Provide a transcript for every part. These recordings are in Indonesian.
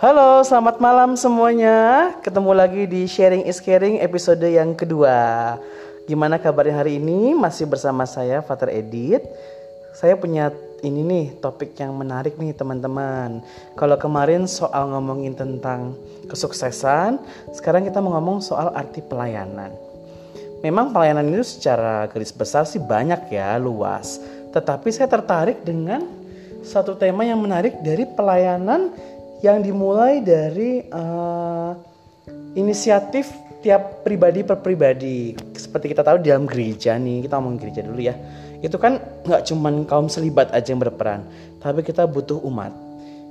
Halo, selamat malam semuanya. Ketemu lagi di Sharing is Caring episode yang kedua. Gimana kabarnya hari ini? Masih bersama saya Father Edit. Saya punya ini nih topik yang menarik nih teman-teman. Kalau kemarin soal ngomongin tentang kesuksesan, sekarang kita mau ngomong soal arti pelayanan. Memang pelayanan itu secara garis besar sih banyak ya, luas. Tetapi saya tertarik dengan satu tema yang menarik dari pelayanan yang dimulai dari uh, inisiatif tiap pribadi per pribadi. Seperti kita tahu di dalam gereja nih, kita ngomong gereja dulu ya. Itu kan nggak cuman kaum selibat aja yang berperan, tapi kita butuh umat.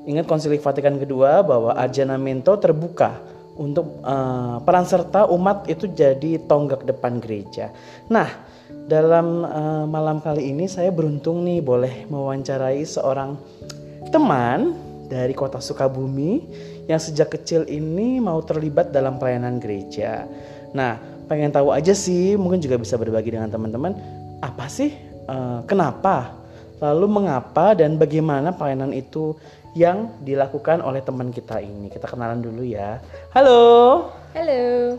Ingat konsili Vatikan kedua bahwa Arjanamento terbuka untuk uh, peran serta umat itu jadi tonggak depan gereja. Nah, dalam uh, malam kali ini saya beruntung nih boleh mewawancarai seorang teman dari kota Sukabumi yang sejak kecil ini mau terlibat dalam pelayanan gereja. Nah, pengen tahu aja sih, mungkin juga bisa berbagi dengan teman-teman apa sih, uh, kenapa, lalu mengapa dan bagaimana pelayanan itu yang dilakukan oleh teman kita ini. Kita kenalan dulu ya. Halo. Halo.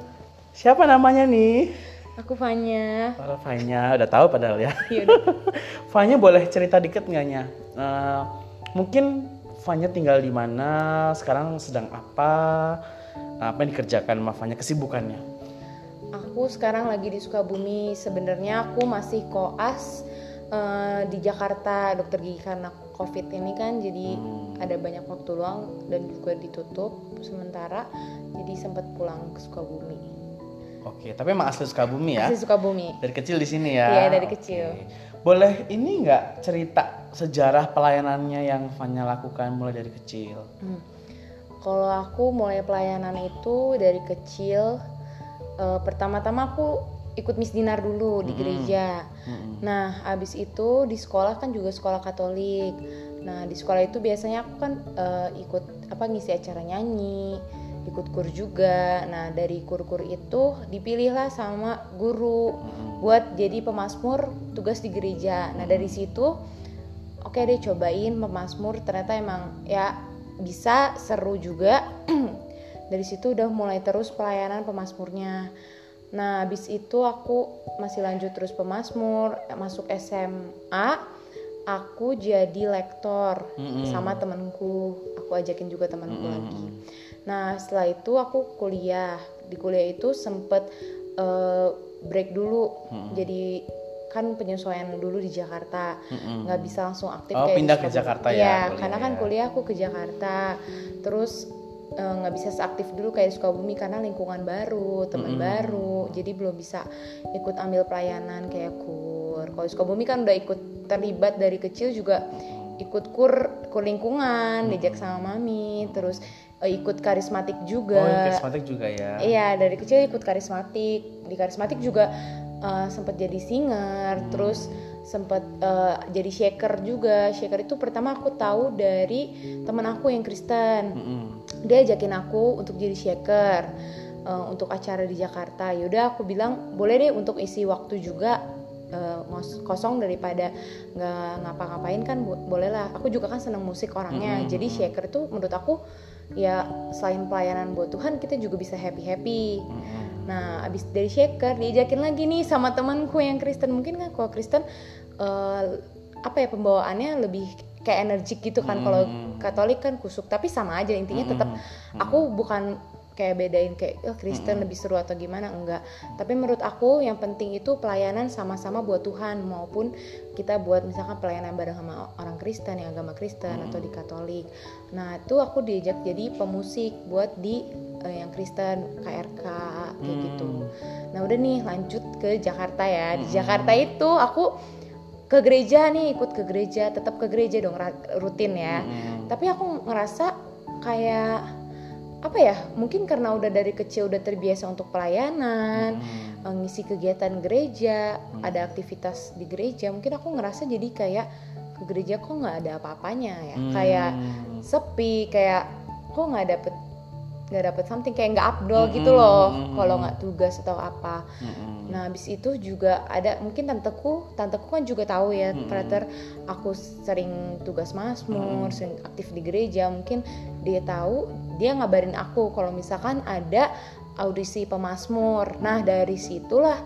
Siapa namanya nih? Aku Fanya. Kalau Fanya udah tahu padahal ya. Iya. Fanya boleh cerita dikit nggaknya? Uh, mungkin Fanya tinggal di mana? Sekarang sedang apa? Apa yang dikerjakan sama Fanya kesibukannya? Aku sekarang lagi di Sukabumi. Sebenarnya aku masih koas uh, di Jakarta dokter gigi karena COVID ini kan jadi hmm. ada banyak waktu luang dan juga ditutup sementara. Jadi sempat pulang ke Sukabumi. Oke, tapi emang asli Sukabumi ya? Asli Sukabumi. Dari kecil di sini ya? Iya, dari Oke. kecil. Boleh ini nggak cerita sejarah pelayanannya yang Fanya lakukan mulai dari kecil? Hmm. Kalau aku mulai pelayanan itu dari kecil, uh, pertama-tama aku ikut Miss Dinar dulu di gereja. Hmm. Nah, abis itu di sekolah kan juga sekolah Katolik. Nah, di sekolah itu biasanya aku kan uh, ikut apa ngisi acara nyanyi ikut kur juga. Nah, dari kur-kur itu dipilihlah sama guru buat jadi pemasmur tugas di gereja. Nah, dari situ oke okay deh cobain pemasmur ternyata emang ya bisa seru juga. dari situ udah mulai terus pelayanan pemasmurnya. Nah, habis itu aku masih lanjut terus pemasmur, masuk SMA, aku jadi lektor mm -hmm. sama temanku. Aku ajakin juga temanku mm -hmm. lagi. Nah setelah itu aku kuliah di kuliah itu sempet uh, break dulu hmm. jadi kan penyesuaian dulu di Jakarta nggak hmm. bisa langsung aktif oh, kayak pindah ke Jakarta ya, ya karena kan kuliah aku ke Jakarta terus eh, nggak uh, bisa seaktif dulu kayak di Sukabumi karena lingkungan baru teman hmm. baru jadi belum bisa ikut ambil pelayanan kayak kur kalau di Sukabumi kan udah ikut terlibat dari kecil juga ikut kur kur lingkungan hmm. diajak sama mami terus uh, ikut karismatik juga. Oh, karismatik juga ya. Iya, dari kecil ikut karismatik. Di karismatik juga uh, sempat jadi singer, hmm. terus sempat uh, jadi shaker juga. Shaker itu pertama aku tahu dari teman aku yang Kristen. Hmm. Dia ajakin aku untuk jadi shaker uh, untuk acara di Jakarta. Yaudah aku bilang boleh deh untuk isi waktu juga uh, kosong daripada nggak ngapa-ngapain kan bo bolehlah aku juga kan seneng musik orangnya -hmm. jadi shaker itu menurut aku ya selain pelayanan buat Tuhan kita juga bisa happy happy hmm. Nah abis dari shaker diajakin lagi nih sama temanku yang Kristen mungkin kan kalau Kristen uh, apa ya pembawaannya lebih kayak energik gitu kan hmm. kalau Katolik kan kusuk tapi sama aja intinya tetap aku bukan kayak bedain kayak oh, Kristen hmm. lebih seru atau gimana enggak tapi menurut aku yang penting itu pelayanan sama-sama buat Tuhan maupun kita buat misalkan pelayanan bareng sama orang Kristen yang agama Kristen hmm. atau di Katolik nah itu aku diajak jadi pemusik buat di uh, yang Kristen KRK kayak hmm. gitu nah udah nih lanjut ke Jakarta ya di Jakarta itu aku ke gereja nih ikut ke gereja tetap ke gereja dong rutin ya hmm. tapi aku ngerasa kayak apa ya mungkin karena udah dari kecil udah terbiasa untuk pelayanan hmm. Eh, ngisi kegiatan gereja hmm. ada aktivitas di gereja mungkin aku ngerasa jadi kayak ke gereja kok nggak ada apa-apanya ya hmm. kayak sepi kayak kok nggak dapet nggak dapet something kayak nggak abdol gitu loh kalau nggak tugas atau apa. Mm-mm. nah habis itu juga ada mungkin tanteku tanteku kan juga tahu ya Frater aku sering tugas masmur sering aktif di gereja mungkin dia tahu dia ngabarin aku kalau misalkan ada audisi pemasmur. Nah dari situlah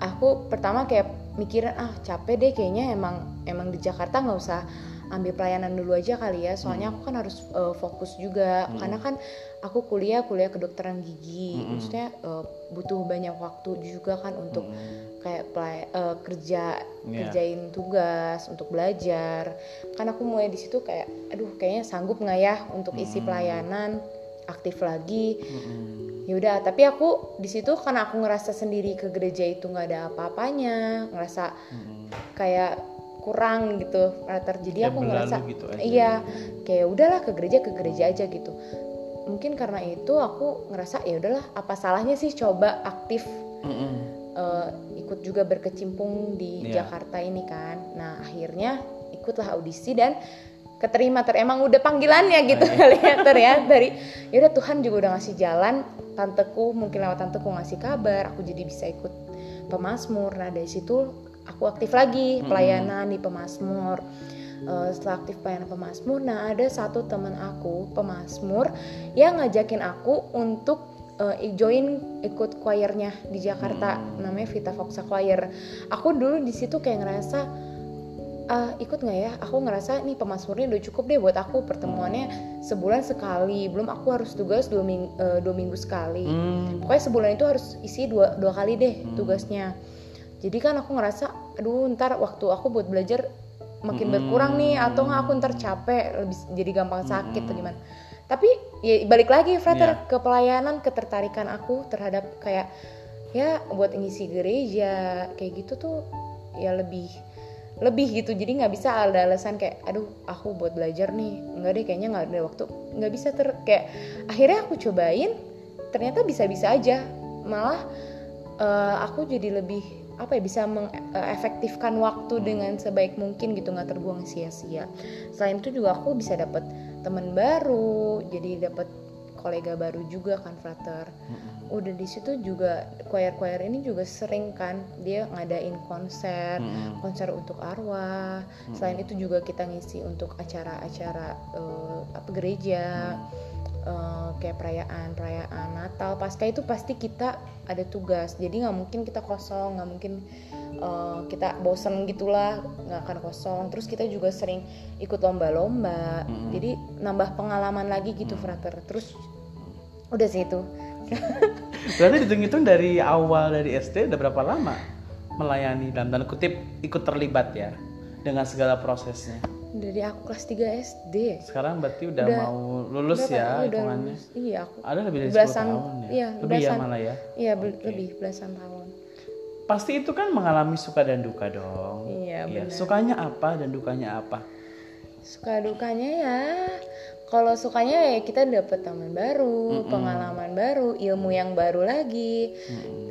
aku pertama kayak mikirin ah capek deh kayaknya emang emang di Jakarta nggak usah ambil pelayanan dulu aja kali ya. Soalnya aku kan harus eh, fokus juga. Karena kan aku kuliah kuliah kedokteran gigi. Maksudnya eh, butuh banyak waktu juga kan untuk kayak pelay- eh, kerja Iya. kerjain tugas untuk belajar. Kan aku mulai di situ kayak aduh kayaknya sanggup nggak ya untuk isi pelayanan? Aktif lagi. Mm-mm. ya udah tapi aku di situ karena aku ngerasa sendiri ke gereja itu nggak ada apa-apanya ngerasa kayak kurang gitu Frater. jadi Kayak aku ngerasa gitu aja. iya kayak udahlah ke gereja ke gereja aja gitu mungkin karena itu aku ngerasa ya udahlah apa salahnya sih coba aktif Mm-mm. eh, ikut juga berkecimpung di Iya. Jakarta ini kan nah akhirnya ikutlah audisi dan keterima ter emang udah panggilannya gitu kali ya ter ya dari ya udah Tuhan juga udah ngasih jalan tanteku mungkin lewat tanteku ngasih kabar aku jadi bisa ikut pemasmur nah dari situ aku aktif lagi pelayanan di pemasmur. Eh, setelah aktif pelayanan pemasmur nah ada satu teman aku pemasmur yang ngajakin aku untuk eh, join ikut choirnya di Jakarta namanya Vita Foxa Choir. Aku dulu di situ kayak ngerasa ah ikut nggak ya? Aku ngerasa nih pemasmurnya udah cukup deh buat aku pertemuannya sebulan sekali. Belum aku harus tugas dua minggu, dua minggu sekali. Mm. pokoknya sebulan itu harus isi dua dua kali deh tugasnya jadi kan aku ngerasa aduh ntar waktu aku buat belajar makin berkurang nih atau nggak aku ntar capek lebih jadi gampang sakit atau gimana. Tapi ya balik lagi Frater Iya. ke pelayanan ketertarikan aku terhadap kayak ya buat ngisi gereja kayak gitu tuh ya lebih lebih gitu. Jadi nggak bisa ada alasan kayak aduh aku buat belajar nih nggak deh kayaknya nggak ada waktu. Nggak bisa ter kayak akhirnya aku cobain ternyata bisa-bisa aja. Malah eh, aku jadi lebih apa ya bisa mengefektifkan waktu dengan sebaik mungkin gitu nggak terbuang sia-sia. Selain itu juga aku bisa dapat teman baru jadi dapat kolega baru juga kan frater. Udah di situ juga choir-choir ini juga sering kan dia ngadain konser. Mm-mm. konser untuk arwah. Selain itu juga kita ngisi untuk acara-acara eh, apa gereja eh, kayak perayaan perayaan Natal Pasca itu pasti kita ada tugas. Jadi nggak mungkin kita kosong nggak mungkin eh, kita bosen gitulah nggak akan kosong. Terus kita juga sering ikut lomba-lomba. Jadi nambah pengalaman lagi gitu frater. Terus udah sih itu. Berarti dihitung-hitung dari awal dari SD udah berapa lama melayani dalam tanda kutip ikut terlibat ya dengan segala prosesnya. Dari aku kelas 3 SD Sekarang berarti udah, Udah- mau lulus ya Udah hitungannya. lulus. iya aku Ada lebih dari 10 belasan tahun ya. iya lebih belasan ya malah ya. iya bel- lebih belasan tahun Pasti itu kan mengalami suka dan duka dong. Iya, benar. Sukanya apa dan dukanya apa? suka dukanya ya kalau sukanya ya kita dapet teman baru pengalaman baru ilmu yang baru lagi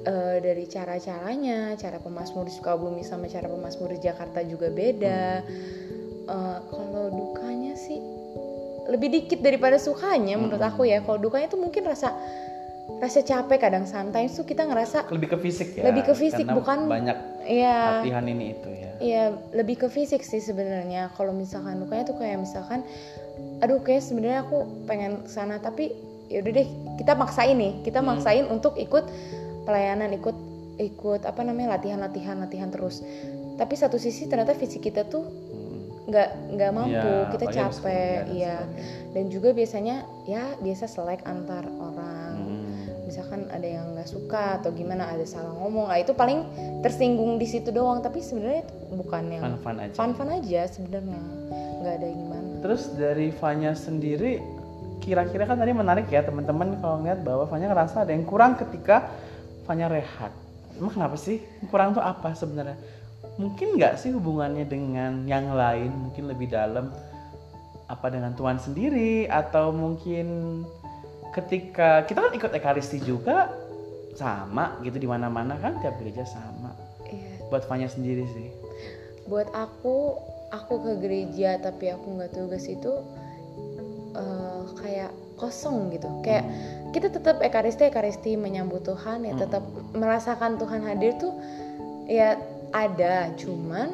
Eh, dari cara caranya cara pemasmur di Sukabumi sama cara pemasmur di Jakarta juga beda Eh, kalau dukanya sih lebih dikit daripada sukanya menurut aku ya kalau dukanya tuh mungkin rasa rasa capek kadang santai tuh kita ngerasa Lebih ke fisik ya. Lebih ke fisik, karena bukan- banyak ya latihan ini itu ya. Iya, lebih ke fisik sih sebenarnya. Kalau misalkan lukanya tuh kayak misalkan, aduh kayak sebenarnya aku pengen sana tapi ya udah deh kita maksain nih, kita maksain untuk ikut pelayanan, ikut ikut apa namanya latihan-latihan latihan terus. Tapi satu sisi ternyata fisik kita tuh nggak nggak mampu, Iya, kita capek, iya. Dan juga biasanya ya biasa selek antar orang Hmm. misalkan ada yang nggak suka atau gimana ada salah ngomong nah itu paling tersinggung di situ doang tapi sebenarnya itu bukan yang Fun-fun aja. fun-fun aja sebenarnya nggak ada yang gimana Terus dari Fanya sendiri kira-kira kan tadi menarik ya teman-teman kalau ngeliat bahwa Fanya ngerasa ada yang kurang ketika Fanya rehat. Emang kenapa sih? Kurang tuh apa sebenarnya? Mungkin nggak sih hubungannya dengan yang lain mungkin lebih dalam apa dengan Tuhan sendiri atau mungkin ketika kita kan ikut ekaristi juga sama gitu di mana-mana kan tiap gereja sama. Iya. Buat Fanya sendiri sih. buat aku aku ke gereja tapi aku nggak tugas itu eh, kayak kosong gitu kayak kita tetap ekaristi ekaristi menyambut Tuhan ya tetap merasakan Tuhan hadir tuh ya ada cuman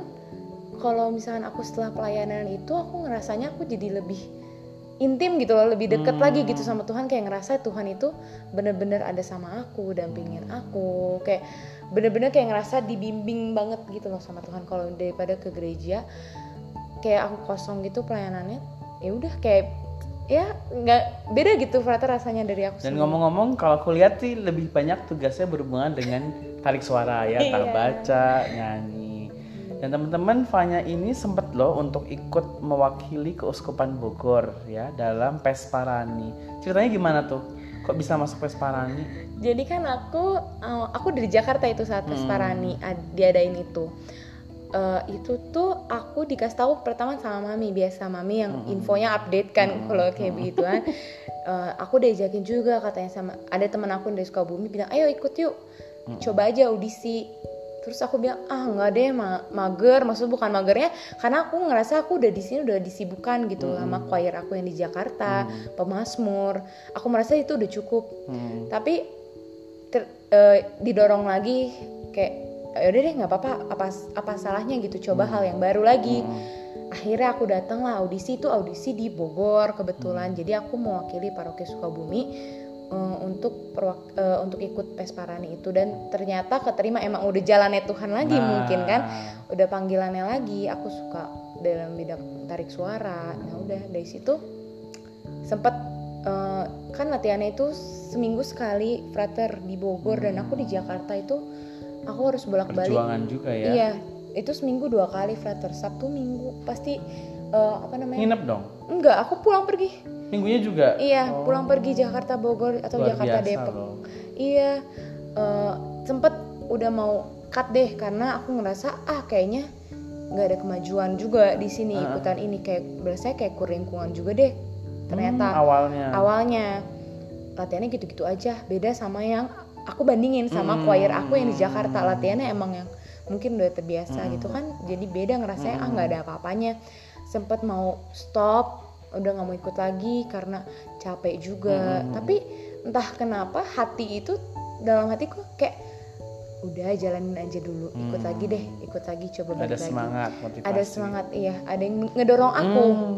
kalau misalkan aku setelah pelayanan itu aku ngerasanya aku jadi lebih intim gitu loh lebih deket Hmm. lagi gitu sama Tuhan. Kayak ngerasa Tuhan itu bener-bener ada sama aku dampingin aku. Kayak bener-bener kayak ngerasa dibimbing banget gitu loh sama Tuhan. Kalau daripada ke gereja kayak aku kosong gitu pelayanannya ya udah kayak ya nggak beda gitu Frater rasanya dari aku Dan ngomong-ngomong, kalau aku lihat sih lebih banyak tugasnya berhubungan dengan tarik suara ya, Iya. tak baca, nyanyi. Dan teman-teman Fanya ini sempat loh untuk ikut mewakili keuskupan Bogor ya dalam Pesparani. Ceritanya gimana tuh? Kok bisa masuk Pesparani? Jadi kan aku uh, aku dari Jakarta itu saat Hmm. Pesparani ad- diadain itu. Eh, itu tuh aku dikasih tahu pertama sama mami biasa mami yang Hmm. infonya update kan kalau kayak begituan. Eh, aku diajakin juga katanya sama ada teman aku dari Sukabumi bilang ayo ikut yuk Hmm. coba aja audisi. Terus aku bilang ah nggak deh ma- mager maksud bukan magernya karena aku ngerasa aku udah di sini udah disibukkan gitu Hmm. sama choir aku yang di Jakarta pemasmur aku merasa itu udah cukup Hmm. tapi ter- eh, didorong lagi kayak yaudah deh nggak apa-apa. Apa apa salahnya gitu? Coba hal yang baru lagi. Akhirnya aku datang lah audisi itu audisi di Bogor kebetulan. Jadi aku mewakili paroki Sukabumi eh, untuk perwak- eh, untuk ikut Pesparani itu. Dan ternyata keterima emang udah jalannya Tuhan lagi Nah. mungkin kan. Udah panggilannya lagi. Aku suka dalam bidang tarik suara. Nah udah dari situ sempat eh, kan latihannya itu seminggu sekali frater di Bogor. Dan aku di Jakarta itu aku harus bolak-balik Perjuangan juga ya. iya itu seminggu dua kali frater Sabtu Minggu pasti eh, apa namanya Nginep dong. enggak aku pulang pergi Minggunya juga. iya Oh, pulang pergi Jakarta Bogor atau luar Jakarta Depok loh. Iya, eh, sempet udah mau cut deh karena aku ngerasa ah kayaknya nggak ada kemajuan juga di sini Ah. ikutan ini kayak berasa kayak kurang lingkungan juga deh. Ternyata Hmm, awalnya. awalnya latihannya gitu-gitu aja, beda sama yang aku bandingin sama Hmm. choir aku yang di Jakarta latihannya emang yang mungkin udah terbiasa Hmm. gitu kan, jadi beda ngerasanya ah nggak ada apa-apanya. Sempet mau stop, udah nggak mau ikut lagi karena capek juga. Hmm. Tapi entah kenapa hati itu dalam hatiku kayak udah jalanin aja dulu, ikut Hmm. lagi deh, ikut lagi coba Ada lagi. semangat, motivasi. Ada semangat iya, ada yang ngedorong aku. Hmm.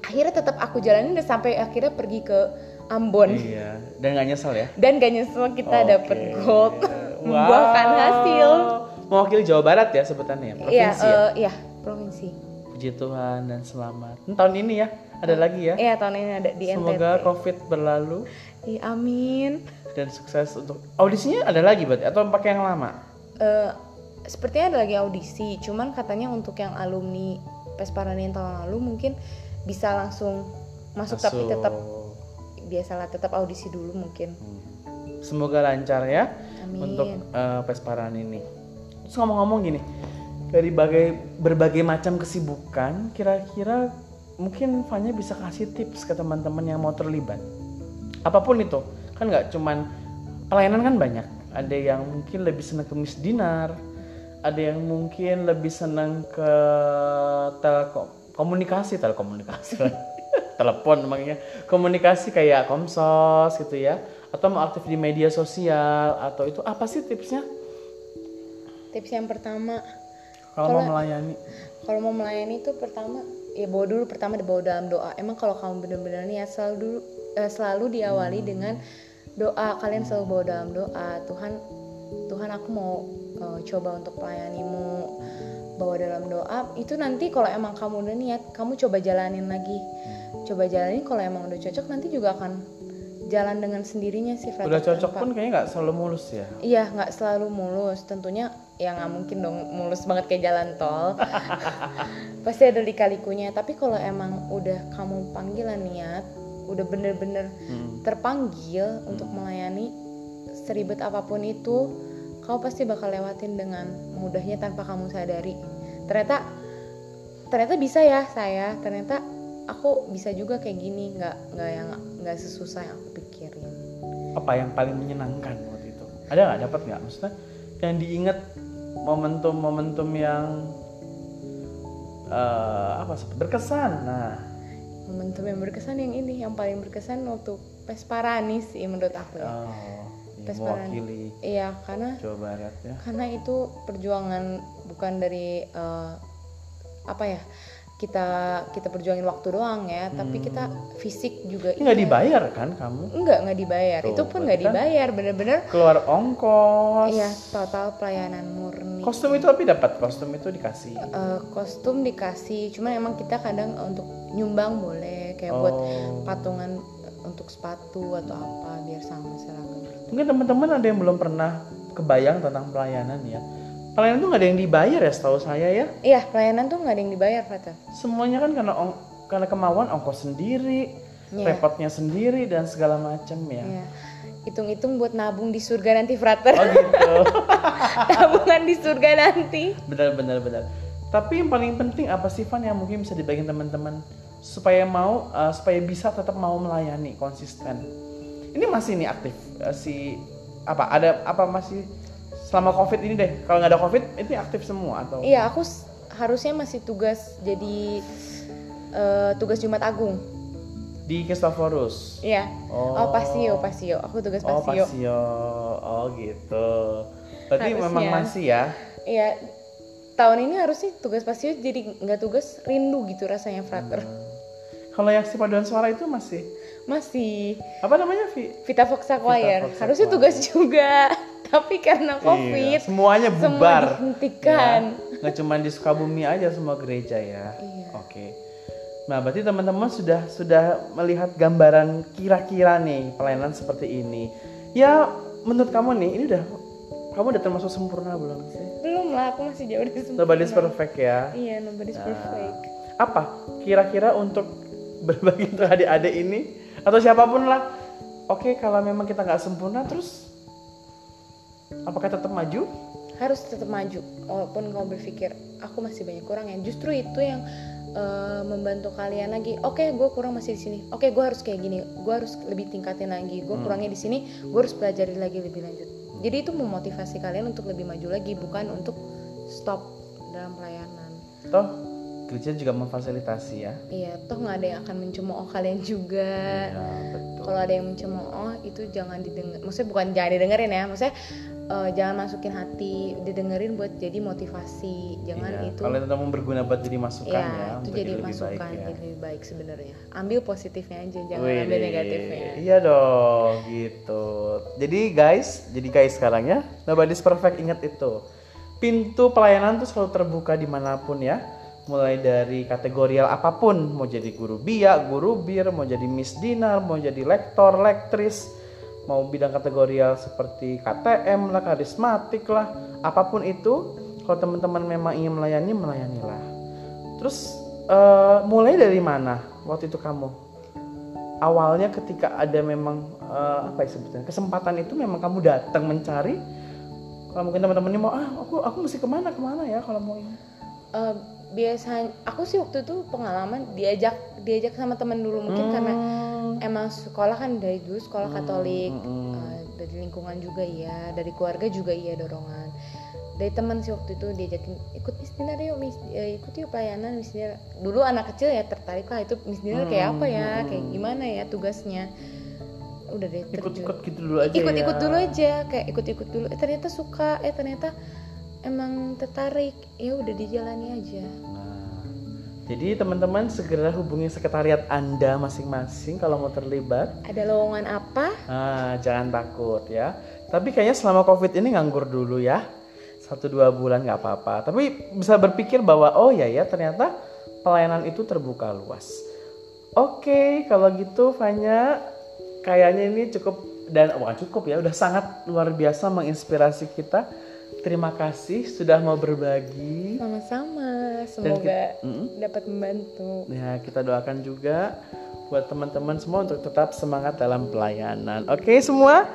Akhirnya tetap aku jalanin dan sampai akhirnya pergi ke Ambon Iya, dan gak nyesel ya. dan gak nyesel kita Oke. dapet gold membuahkan hasil. Mewakili Jawa Barat ya sebutannya, Iya, provinsi ya. eh, iya provinsi. Puji Tuhan dan selamat. Tahun ini ya, ada lagi ya. Iya tahun ini ada di Semoga NTT. COVID berlalu Ih, amin. dan sukses untuk audisinya ada lagi berarti atau pakai yang lama? Eh, sepertinya ada lagi audisi, cuman katanya untuk yang alumni Pesparani yang tahun lalu mungkin bisa langsung masuk, tapi tetap biasalah tetap audisi dulu mungkin. Hmm. Semoga lancar ya Amin. untuk eh, Pesparan ini. Terus ngomong-ngomong gini, dari bagai, berbagai macam kesibukan, kira-kira mungkin Fanya bisa kasih tips ke teman-teman yang mau terlibat. Apa pun itu, kan nggak cuman pelayanan kan banyak. Ada yang mungkin lebih senang ke misdinar, ada yang mungkin lebih senang ke telekom komunikasi telekomunikasi telepon makanya komunikasi kayak komsos gitu ya atau mau aktif di media sosial atau itu apa sih tipsnya Tips yang pertama, kalau mau melayani kalau mau melayani itu pertama ya bawa dulu pertama dibawa dalam doa. Emang kalau kamu benar-benar niat selalu dulu eh, selalu diawali dengan doa. Kalian selalu bawa dalam doa. Tuhan Tuhan aku mau eh, coba untuk melayanimu bawa dalam doa. Itu nanti kalau emang kamu udah niat, kamu coba jalanin lagi. Coba jalanin kalau emang udah cocok nanti juga akan jalan dengan sendirinya sih udah cocok tanpa- pun kayaknya nggak selalu mulus ya Iya, nggak selalu mulus. Tentunya ya nggak mungkin dong mulus banget kayak jalan tol. Pasti ada lika-likunya. Tapi kalau emang udah kamu panggilan niat, udah bener-bener Hmm. terpanggil untuk melayani seribet apa pun itu, kamu pasti bakal lewatin dengan mudahnya tanpa kamu sadari. Ternyata, ternyata bisa ya saya. Ternyata aku bisa juga kayak gini, nggak nggak yang nggak sesusah yang aku pikirin. apa yang paling menyenangkan waktu itu? Ada nggak? Dapat nggak? Maksudnya yang diingat momentum-momentum yang eh, apa? Berkesan? Nah. Momentum yang berkesan yang ini yang paling berkesan waktu Pesparani sih menurut aku ya. Oh, mewakili iya karena Jawa Barat ya. karena itu perjuangan bukan dari eh, apa ya kita kita perjuangin waktu doang ya tapi kita fisik juga nggak iya. dibayar kan kamu? enggak nggak dibayar Tuh, itu pun nggak dibayar bener-bener Keluar ongkos. iya total pelayanan murni Kostum itu tapi dapat kostum itu dikasih. Eh, kostum dikasih cuman emang kita kadang untuk nyumbang boleh kayak buat Oh. patungan untuk sepatu atau apa biar sama seragam. Mungkin teman-teman ada yang belum pernah kebayang tentang pelayanan ya. Pelayanan tuh nggak ada yang dibayar ya setahu saya ya. iya pelayanan tuh nggak ada yang dibayar Fata Semuanya kan karena ong- karena kemauan ongkos sendiri, Iya. repotnya sendiri dan segala macam ya. Iya. hitung-hitung buat nabung di surga nanti frater Oh gitu. tabungan di surga nanti benar benar benar. Tapi yang paling penting apa sih Van yang mungkin bisa dibagiin teman-teman supaya mau uh, supaya bisa tetap mau melayani konsisten. Ini masih nih aktif uh, si apa ada apa masih selama covid ini deh. Kalau nggak ada covid ini aktif semua atau? Iya aku harusnya masih tugas jadi eh, tugas Jumat Agung. Di Kristoforus iya. Oh. oh, pasio pasio. Aku tugas oh pasio. Pasio. Oh gitu. Berarti Harusnya. memang masih ya? Iya. Tahun ini harusnya tugas pasio jadi nggak tugas rindu gitu rasanya frater kalau yang si paduan suara itu masih? Masih. Apa namanya Vi? Vita Foxa Choir harusnya tugas juga tapi karena covid Iya, semuanya semua bubar. dihentikan. Ya, nggak cuma di Sukabumi aja semua gereja ya. Iya. oke. Nah berarti teman-teman sudah sudah melihat gambaran kira-kira nih pelayanan seperti ini. Ya menurut kamu nih ini udah kamu udah termasuk sempurna belum sih? Belum lah aku masih jauh dari sempurna. nobody's perfect ya? Iya nobody's perfect. apa kira-kira untuk berbagi untuk adik-adik ini atau siapa pun lah. Oke kalau memang kita nggak sempurna terus apakah tetap maju? Harus tetap maju walaupun kamu berpikir aku masih banyak kurang. Ya justru itu yang eh, membantu kalian lagi. Oke gue kurang masih di sini. Oke gue harus kayak gini. Gue harus lebih tingkatin lagi. Gue kurangnya di sini. Gue harus pelajari lagi lebih lanjut. Jadi itu memotivasi kalian untuk lebih maju lagi bukan untuk stop dalam pelayanan. Toh gereja juga memfasilitasi ya iya toh nggak ada yang akan mencemooh kalian juga ya betul kalau ada yang mencemooh itu jangan didengar maksudnya bukan jangan didengerin ya maksudnya eh, jangan masukin hati didengerin buat jadi motivasi jangan Iya, itu kalau itu mau berguna buat jadi masukan ya, ya, itu jadi masukan baik ya. jadi lebih baik sebenarnya ambil positifnya aja jangan Wih, ambil negatifnya Iya dong, gitu. Jadi guys, jadi guys sekarang ya, nobody's perfect ingat itu. Pintu pelayanan tuh selalu terbuka di mana pun ya. Mulai dari kategorial apa pun, mau jadi guru biak, guru bir, mau jadi Miss Dinar, mau jadi lektor, lektris, mau bidang kategorial seperti KTM lah, karismatik lah, apa pun itu. Kalau teman-teman memang ingin melayani, melayanilah. Terus eh, mulai dari mana waktu itu kamu? awalnya ketika ada memang eh, apa ya sebetulnya kesempatan itu memang kamu datang mencari kalau mungkin teman-teman ini mau ah aku aku mesti ke mana ke mana ya kalau mau ini Eh, biasanya aku sih waktu itu pengalaman diajak diajak sama temen dulu mungkin karena Hmm, emang sekolah kan dari dulu sekolah Katolik hmm. eh, dari lingkungan juga iya dari keluarga juga iya dorongan. Dari teman sih waktu itu diajakin ikut Miss Dinar yuk Miss eh, ikut yuk pelayanan Miss Dinar dulu anak kecil ya tertarik lah itu Miss Dinar kayak apa ya? kayak gimana ya tugasnya? Udah deh ikut-ikut gitu dulu aja ikut-ikut ya. dulu aja kayak ikut-ikut dulu. Eh ternyata suka eh ternyata emang tertarik ya udah dijalani aja Nah, jadi teman-teman segera hubungi sekretariat anda masing-masing kalau mau terlibat ada lowongan apa Ah, jangan takut ya. Tapi kayaknya selama COVID ini nganggur dulu ya. Satu dua bulan nggak apa-apa. Tapi bisa berpikir bahwa oh ya ya ternyata pelayanan itu terbuka luas. Oke, kalau gitu Fanya kayaknya ini cukup dan wah cukup ya, udah sangat luar biasa menginspirasi kita. Terima kasih sudah mau berbagi. sama-sama semoga Mm-mm. dapat membantu Ya, kita doakan juga buat teman-teman semua untuk tetap semangat dalam pelayanan. Oke, semua.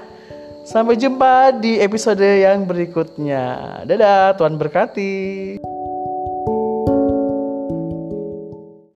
Sampai jumpa di episode yang berikutnya. Dadah, Tuhan berkati.